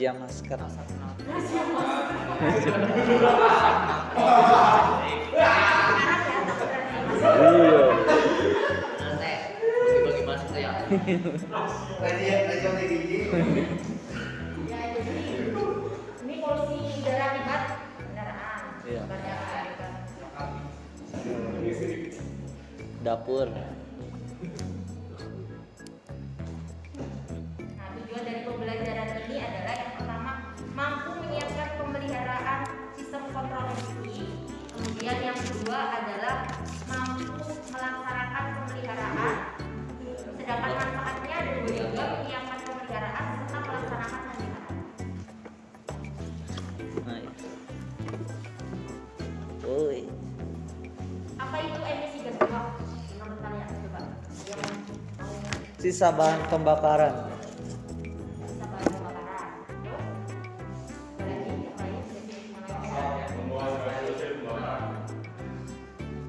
razia masker iya ya. Razia razia gigi. Ya, jadi ini polusi udara akibat kendaraan. Iya. Pada akibat dapur sisa bahan pembakaran.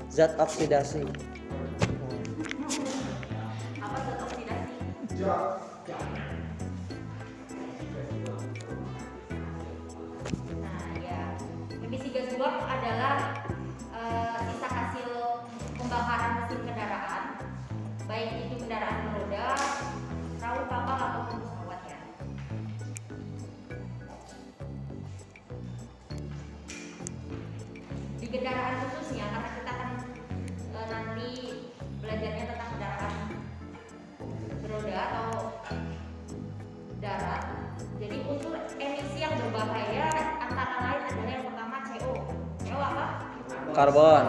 Bisa bahan karbon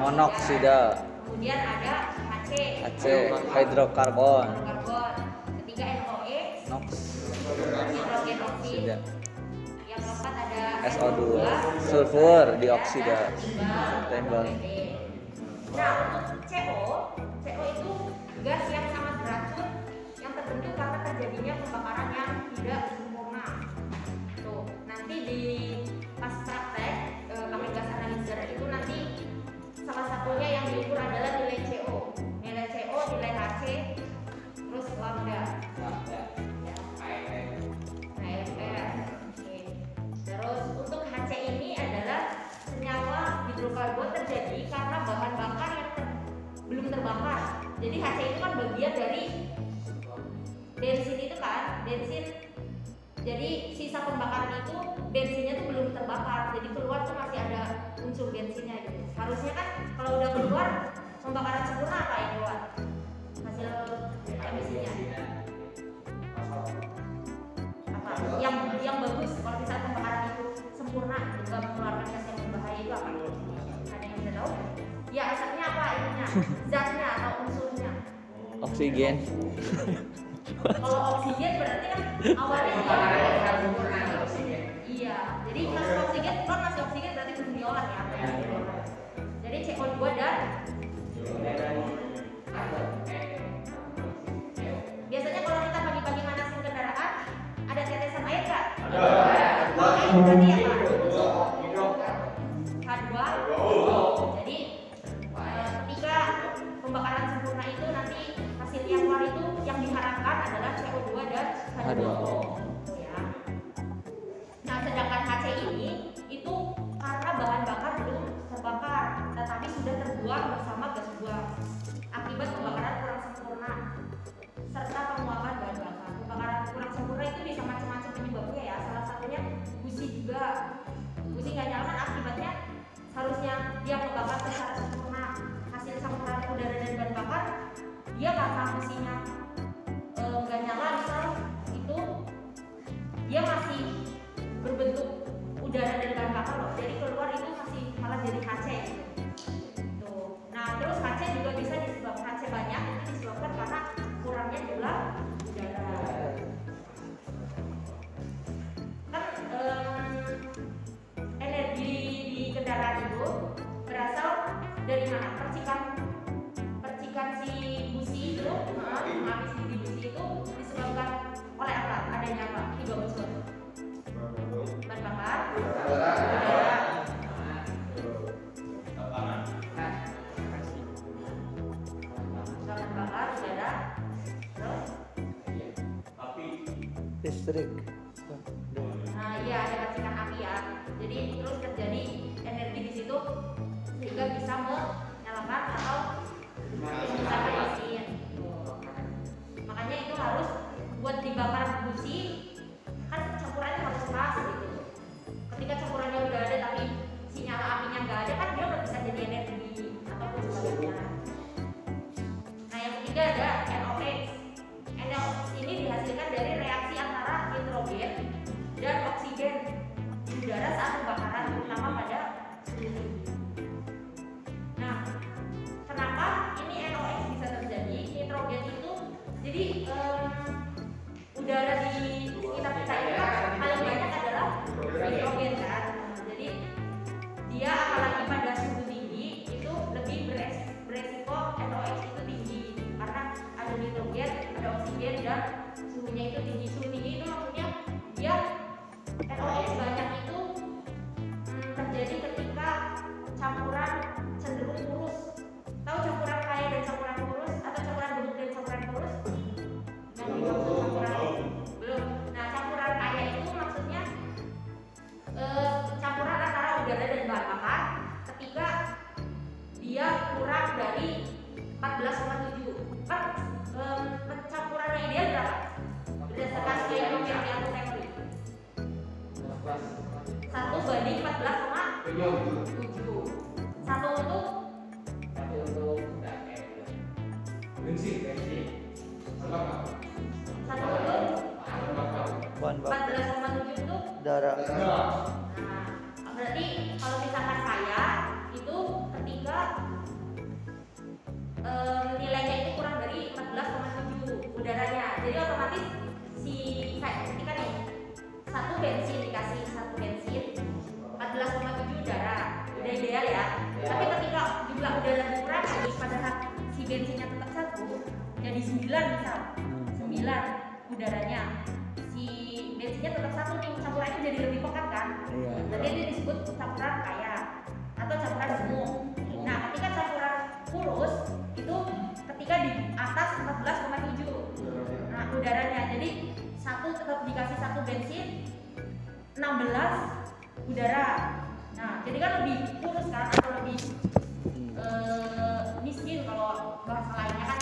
monoksida Kemudian ada HC. HC hidrokarbon Karbon. Ketiga NOx. NOx Hidrogen oksida. Yang keempat ada SO2 sulfur dioksida tembak Nah, untuk CO, CO itu gas yang sangat beracun yang terbentuk karena terjadinya pembakaran yang tidak sempurna. Tuh, nanti di pas praktek Jadi HC itu kan bagian dari bensin itu kan, bensin. Jadi sisa pembakaran itu bensinnya tuh belum terbakar. Jadi keluar tuh masih ada unsur bensinnya gitu. Harusnya kan kalau udah keluar pembakaran sempurna apa yang keluar? Hasil emisinya apa yang yang bagus kalau misalnya pembakaran itu sempurna nggak mengeluarkan gas yang berbahaya itu apa ada yang bisa tahu ya asapnya apa ininya zatnya atau oksigen. Kalau oksigen berarti kan awalnya dia iya jadi masuk oksigen. kan masuk oksigen berarti belum diolah ya jadi CO2 dan biasanya kalau kita pagi-pagi manasin kendaraan ada tetesan air nggak? Ada. Berarti apa? Asuhan sama 14,7 itu darah. Nah, nah, berarti kalau misalkan saya itu ketika eh, nilainya itu kurang dari 14,7 udaranya. Jadi otomatis si saya ketika nih satu bensin dikasih satu bensin 14,7 udara udah ideal ya. ya. Tapi ketika jumlah udara kurang lagi padahal si bensinnya tetap satu jadi 9 misal hmm. 9 udaranya jadinya tetap satu nih campurannya jadi lebih pekat kan? Iya, jadi iya. dia disebut campuran kaya atau campuran semu nah ketika campuran kurus itu ketika di atas 14,7 nah udaranya. Jadi satu tetap dikasih satu bensin 16 udara. Nah jadi kan lebih kurus kan atau lebih hmm. eh, miskin kalau bahasa lainnya kan.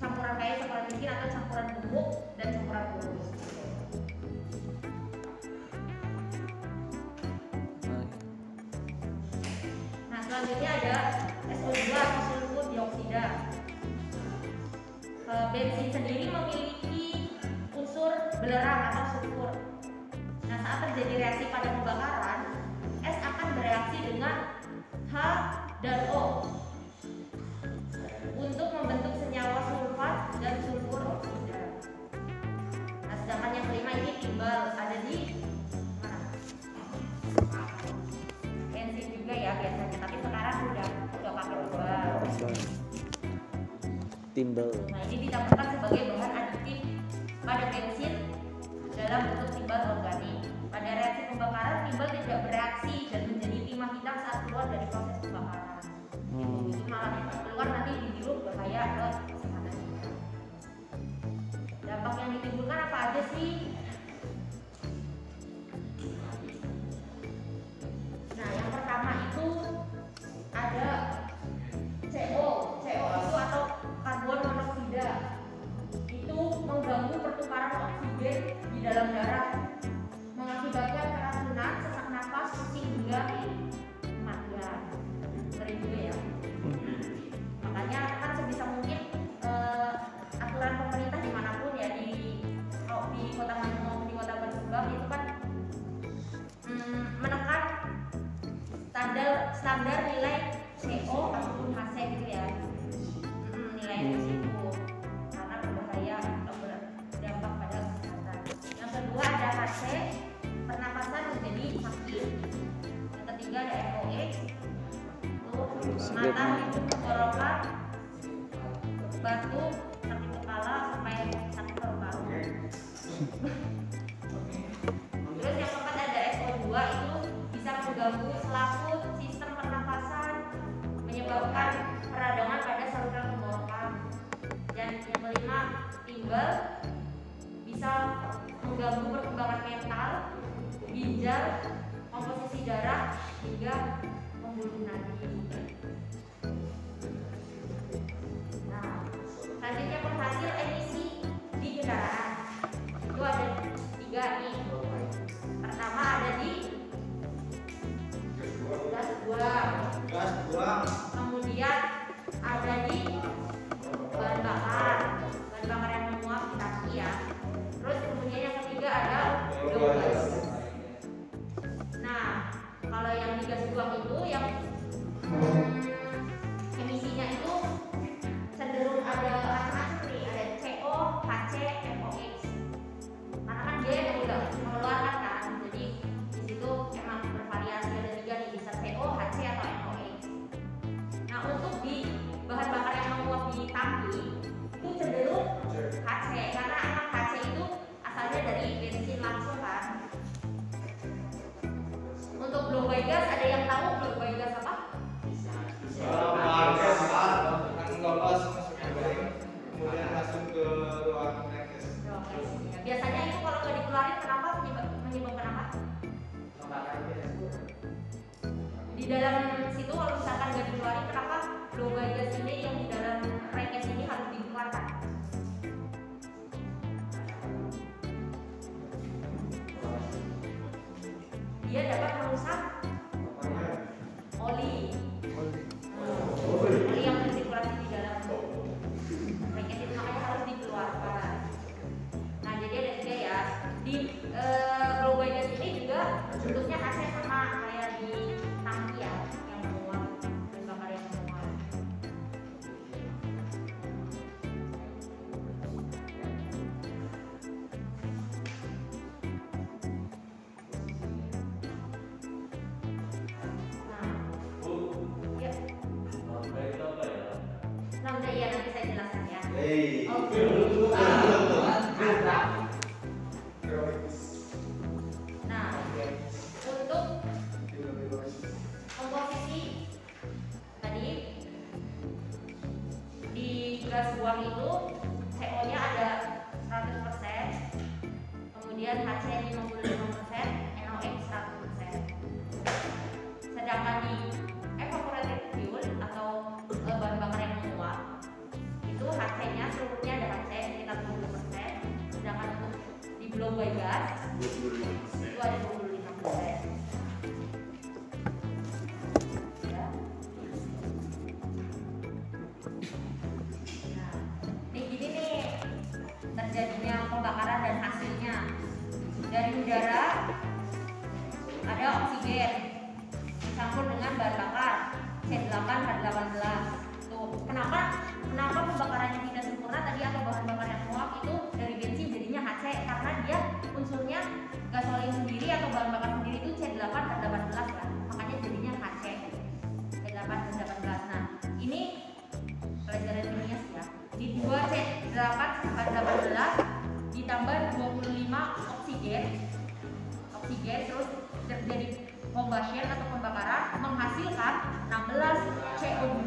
Campuran kaya campuran miskin atau campuran gemuk dan campuran kurus. selanjutnya ada SO2 disulfur dioksida. E, bensin sendiri memiliki unsur belerang atau sulfur. Nah saat terjadi reaksi pada pembakaran S akan bereaksi dengan Nah, ini dicampurkan sebagai bahan aditif pada bensin dalam bentuk timbal organik. Pada reaksi pembakaran, timbal tidak bereaksi dan menjadi timah hitam saat keluar dari proses pembakaran.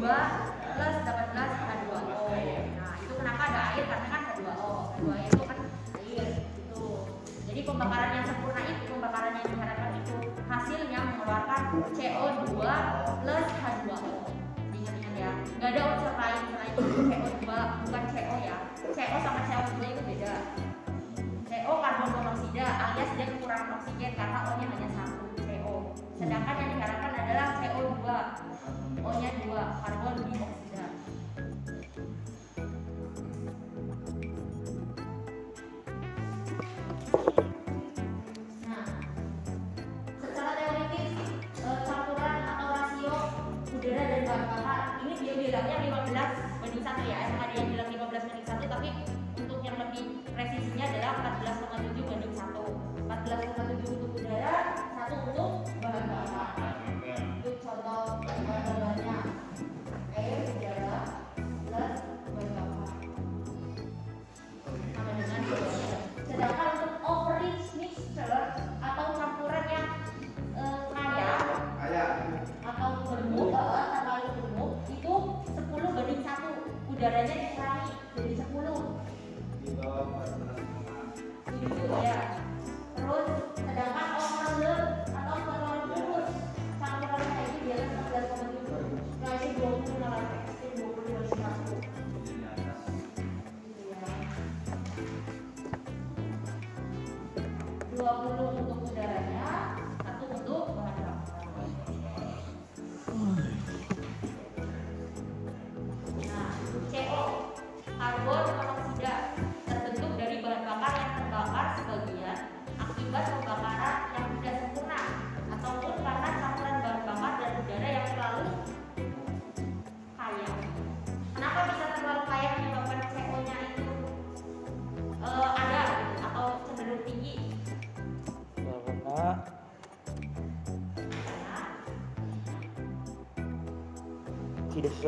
plus 18 H2O. Nah, itu kenapa ada air karena kan H2O. H2O itu kan air gitu. Jadi pembakaran yang sempurna itu pembakaran yang diharapkan itu hasilnya mengeluarkan CO2 plus H2O. Ingat-ingat ya. Gak ada unsur lain selain CO2, bukan CO ya. CO sama CO2 itu beda. CO karbon monoksida alias dia kekurangan oksigen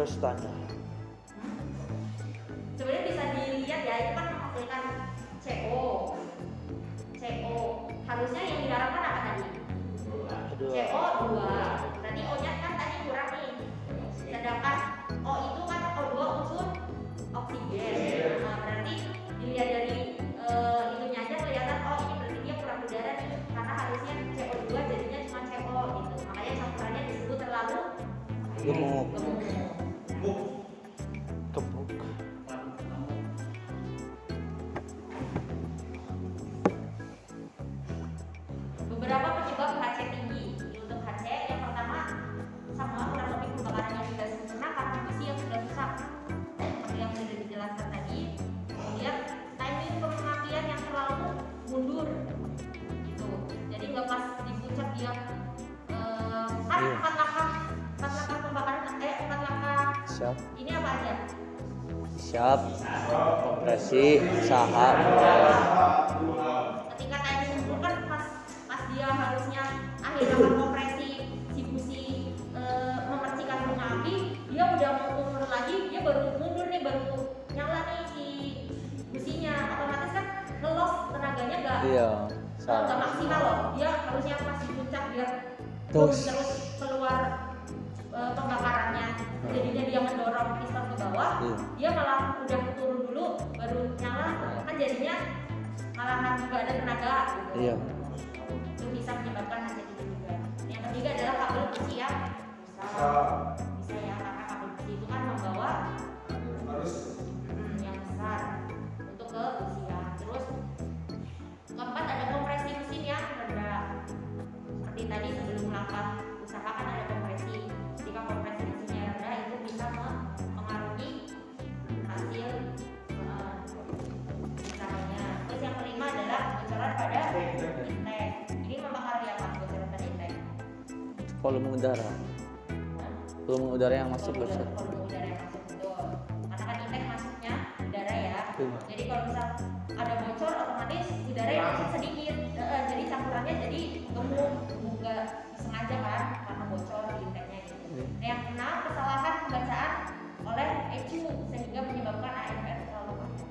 tidak sesuai Siap. Kompresi, saham. ketika timing mundur kan pas pas dia harusnya akhirnya kompresi si busi eh, memercikan bunga api dia udah mau mundur lagi dia baru mundur nih baru nyala nih si businya otomatis kan ngelos tenaganya gak Iya. Salah. maksimal loh dia harusnya pas di puncak biar Terus. terus keluar eh, pembakarannya Iya. dia malah udah turun dulu baru nyala kan jadinya malahan nggak ada tenaga gitu. Iya. itu bisa menyebabkan hasil itu juga yang ketiga adalah kabel besi yang rusak bisa ya karena kabel besi itu kan membawa harus hmm, yang besar. Untuk ke usia terus keempat ada kompresi mesin yang rendah seperti tadi sebelum langkah usaha kan ada kompresi Volume udara. Volume udara yang masuk Volume besar. udara- volume udara yang masuk betul karena kan intek masuknya udara ya Iya. jadi kalau misal ada bocor otomatis udara yang masuk sedikit Eh, jadi campurannya jadi gemuk nggak sengaja kan karena bocor di inteknya gitu Iya. Nah, yang enam kesalahan pembacaan oleh ECU sehingga menyebabkan AFR terlalu banyak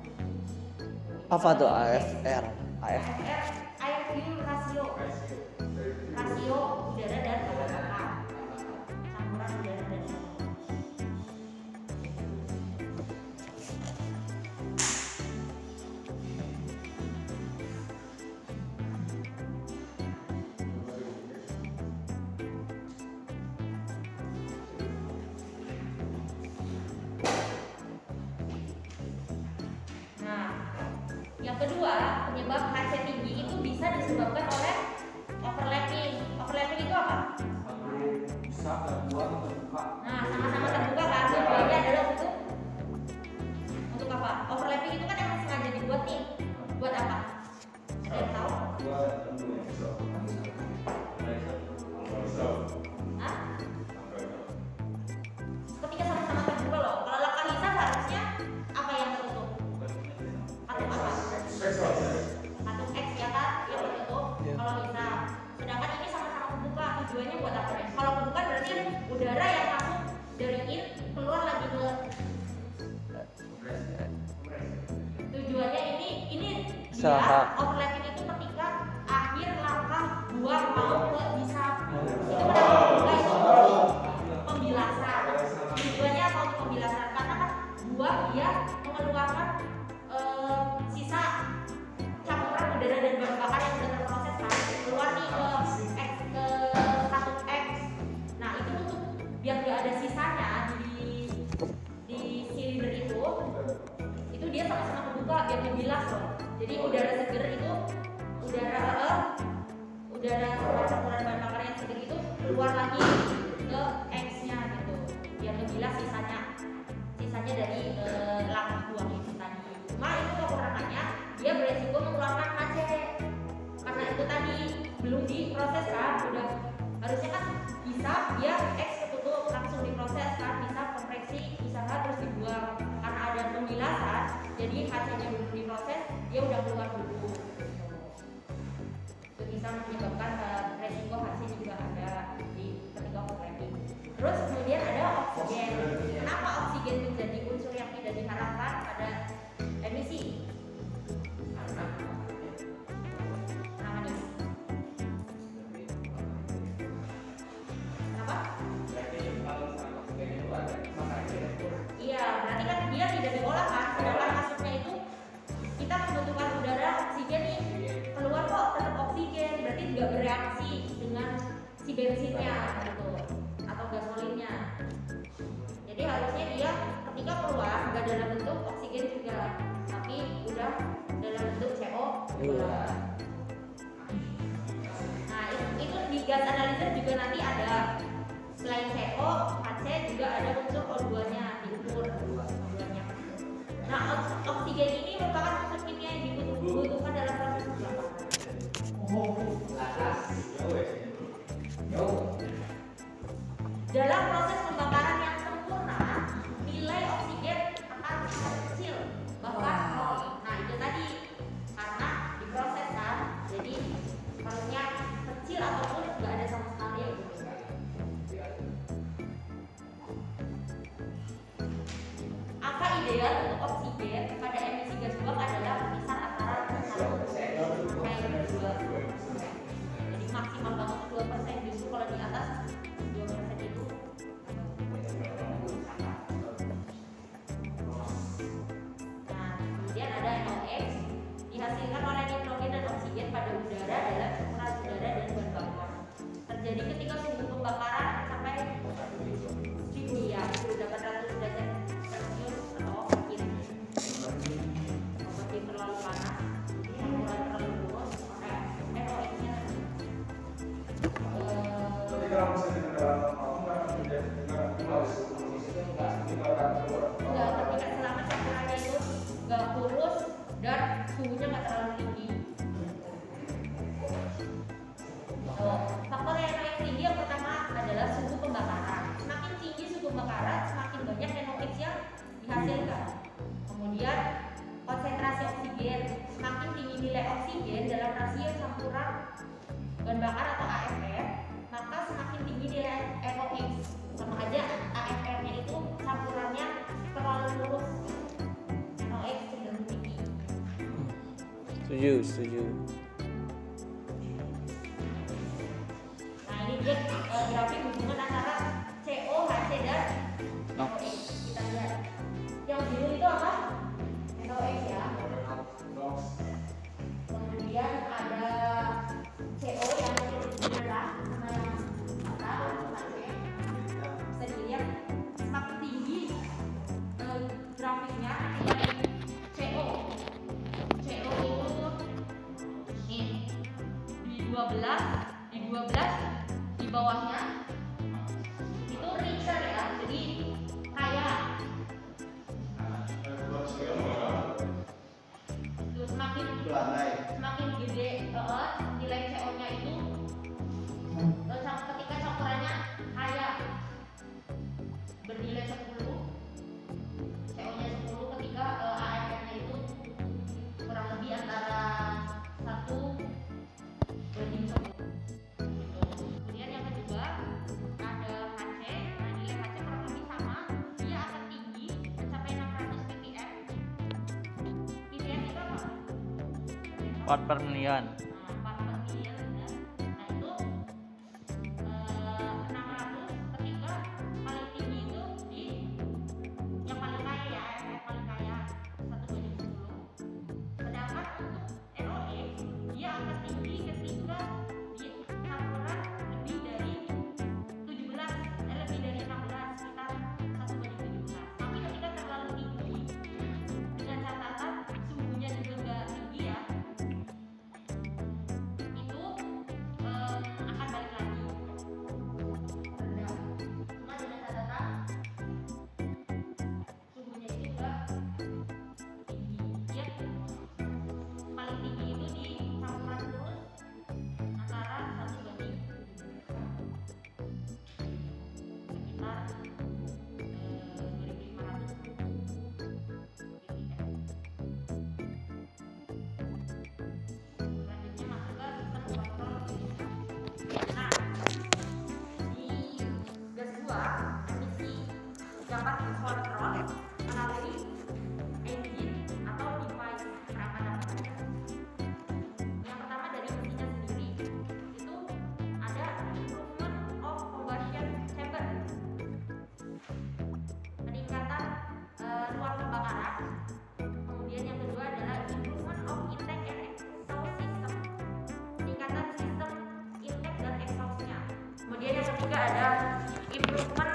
Apa tuh AFR? AF. AFR diproses kan udah. Harusnya kan bisa dia X ketutup langsung diproses kan bisa kompreksi usaha terus dibuang. Karena ada pembilasan jadi HC nya belum diproses dia udah keluar dulu. Itu bisa menyebabkan eh, resiko HC juga ada di ketika overlapping terus bakar atau AFR maka semakin tinggi dia FOX sama aja AFR nya itu campurannya terlalu lurus. FOX cenderung tinggi. Setuju setuju. akad pernikahan juga ada improvement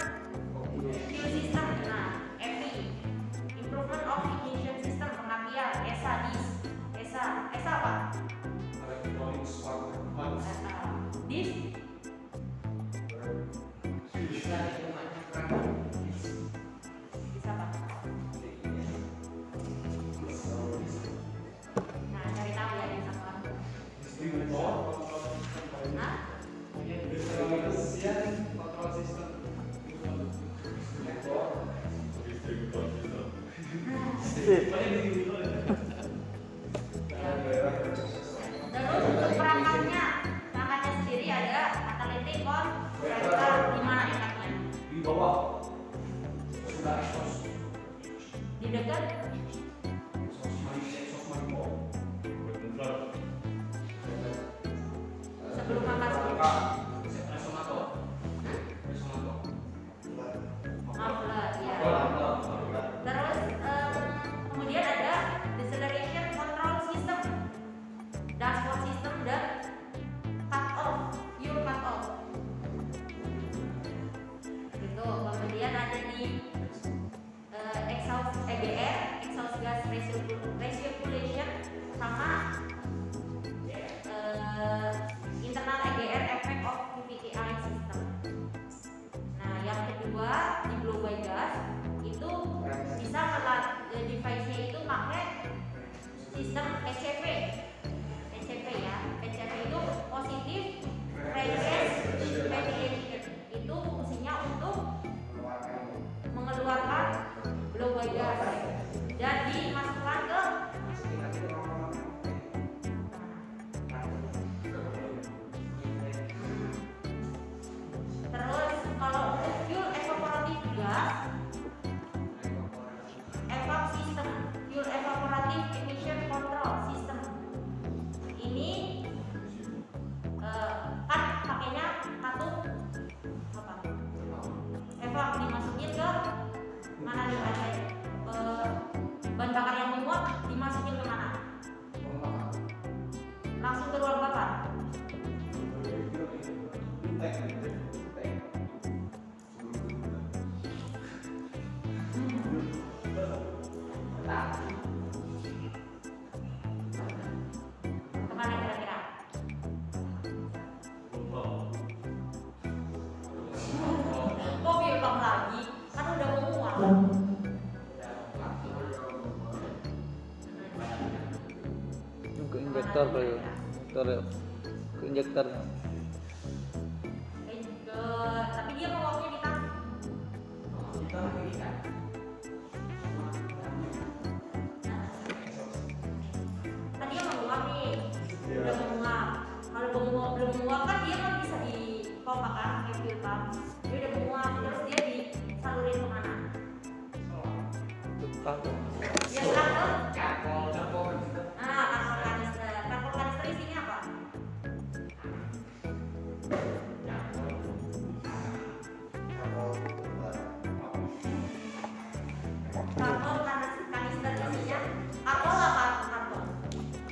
कर रहे हैं।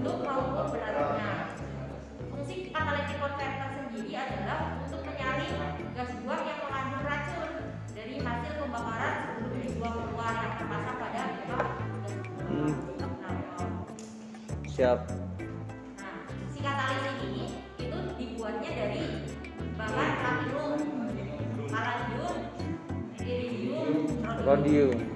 untuk maupun beratnya. Fungsi catalytic converter sendiri adalah untuk menyaring gas buang yang mengandung racun dari hasil pembakaran sebelum gas buang keluar yang terpasang pada pipa hmm. Siap. Nah, si katalis ini itu dibuatnya dari bahan platinum, palladium, iridium, rhodium.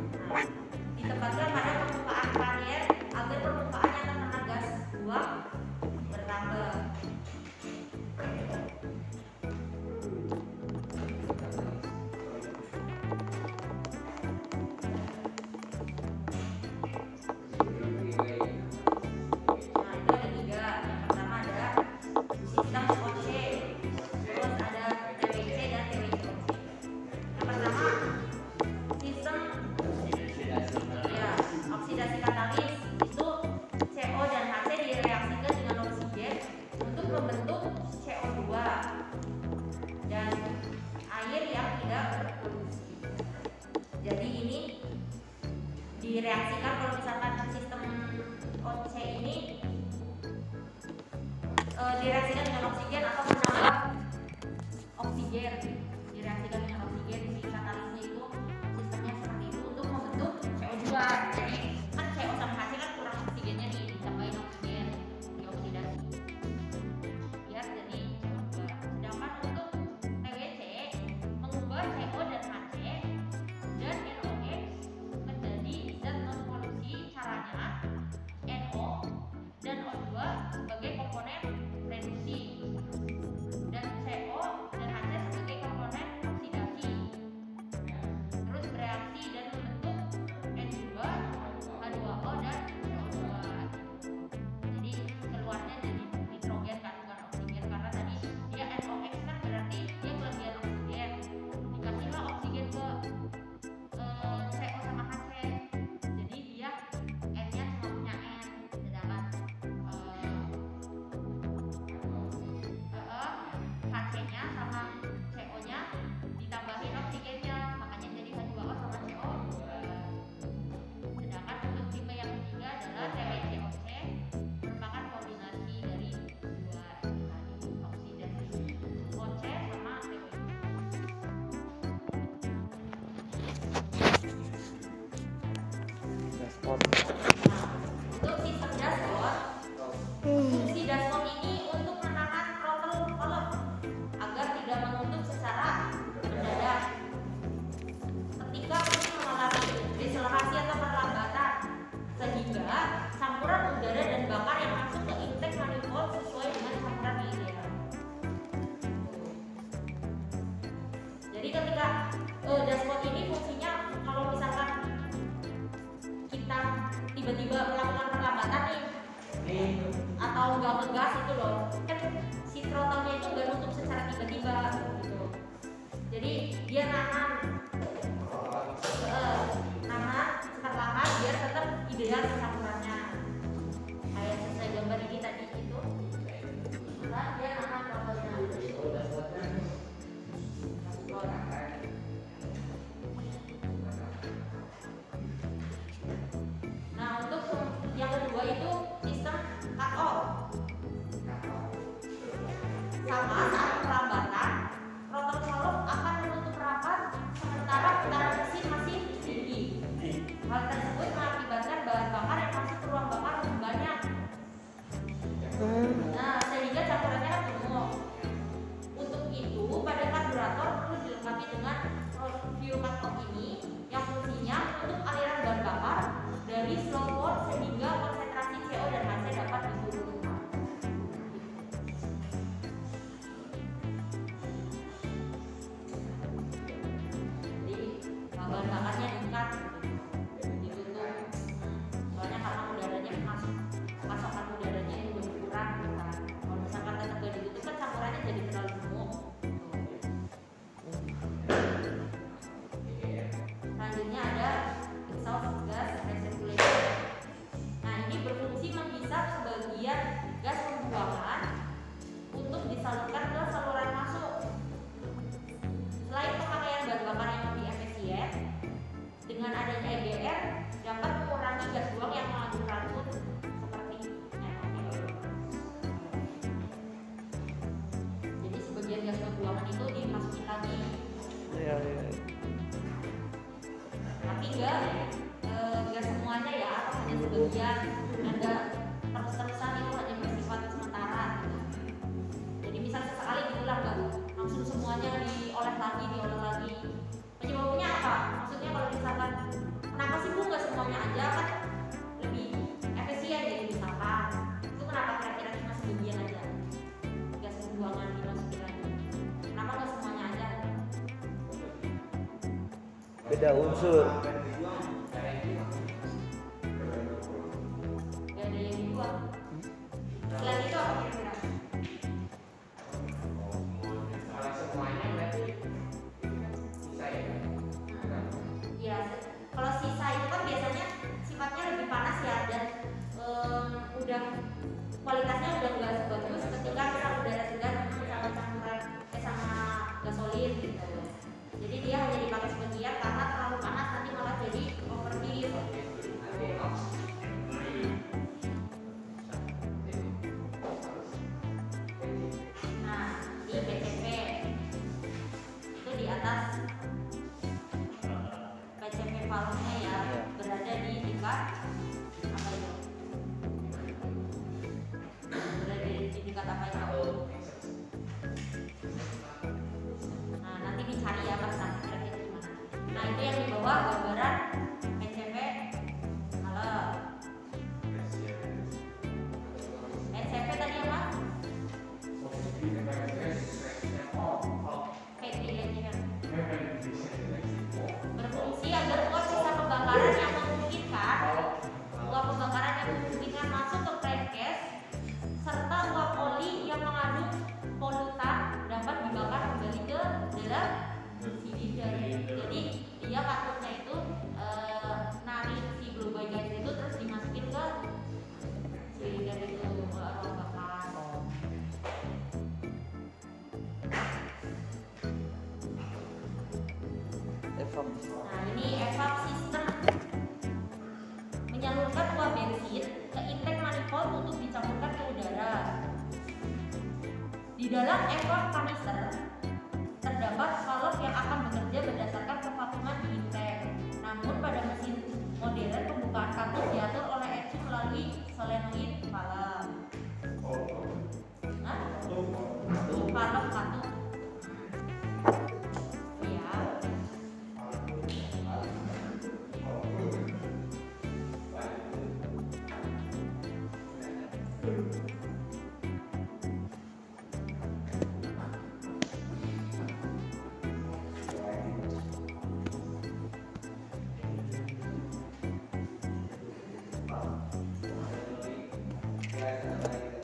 Yeah. dosis 大家关注。Thank you.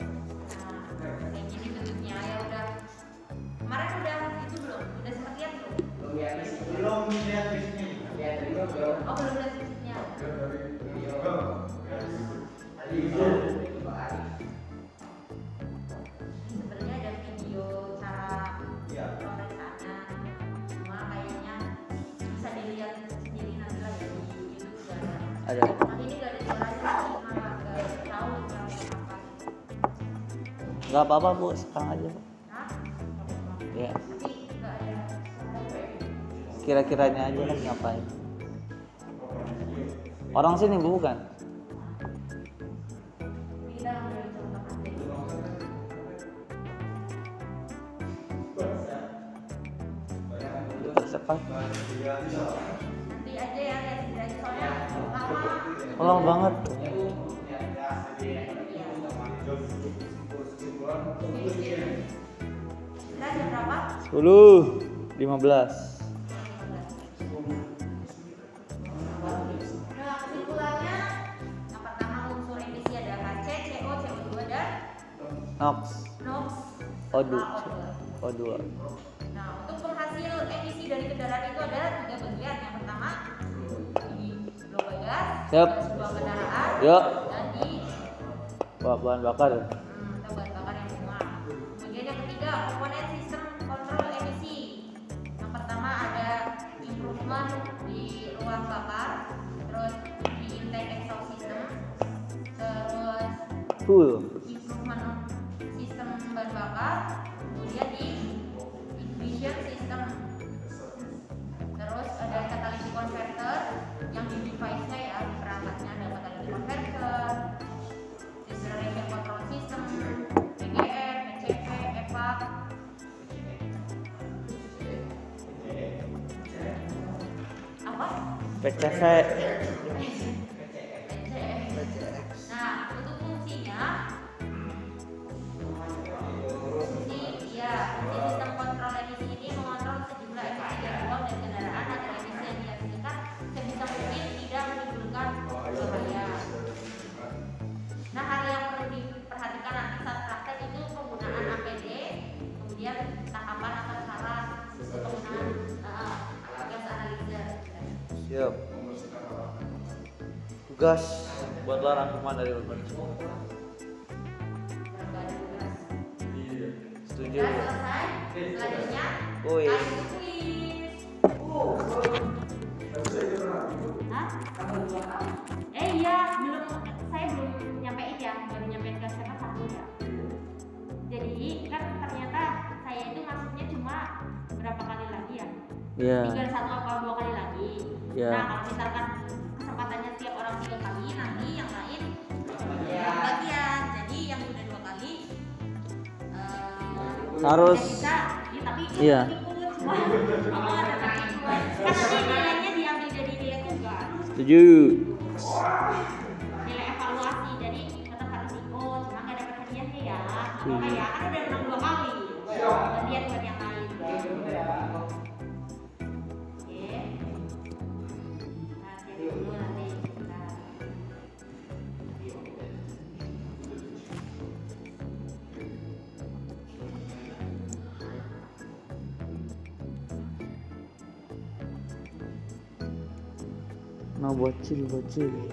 nggak apa-apa bu sekarang aja bu ya kira-kiranya aja kan ngapain orang sini bu bukan Cepat. Nanti aja ya, soalnya lama. Banget. Kita jam berapa? 10 15 NOx. NOx. O2. O2. Nah, untuk penghasil emisi dari kendaraan itu ada tiga bagian. Yang pertama di blow gas, yep. sebuah kendaraan, yep. dan di bahan bakar. haircut. gas buatlah rangkuman dari urbanisme iya, setuju. Nah, selanjutnya oh, iya. kuis. Eh iya belum saya belum nyampein ya baru nyampein ke SMA satu ya jadi kan ternyata saya itu maksudnya cuma berapa kali lagi ya? Yeah. harus. Iya. iya. ikut 治。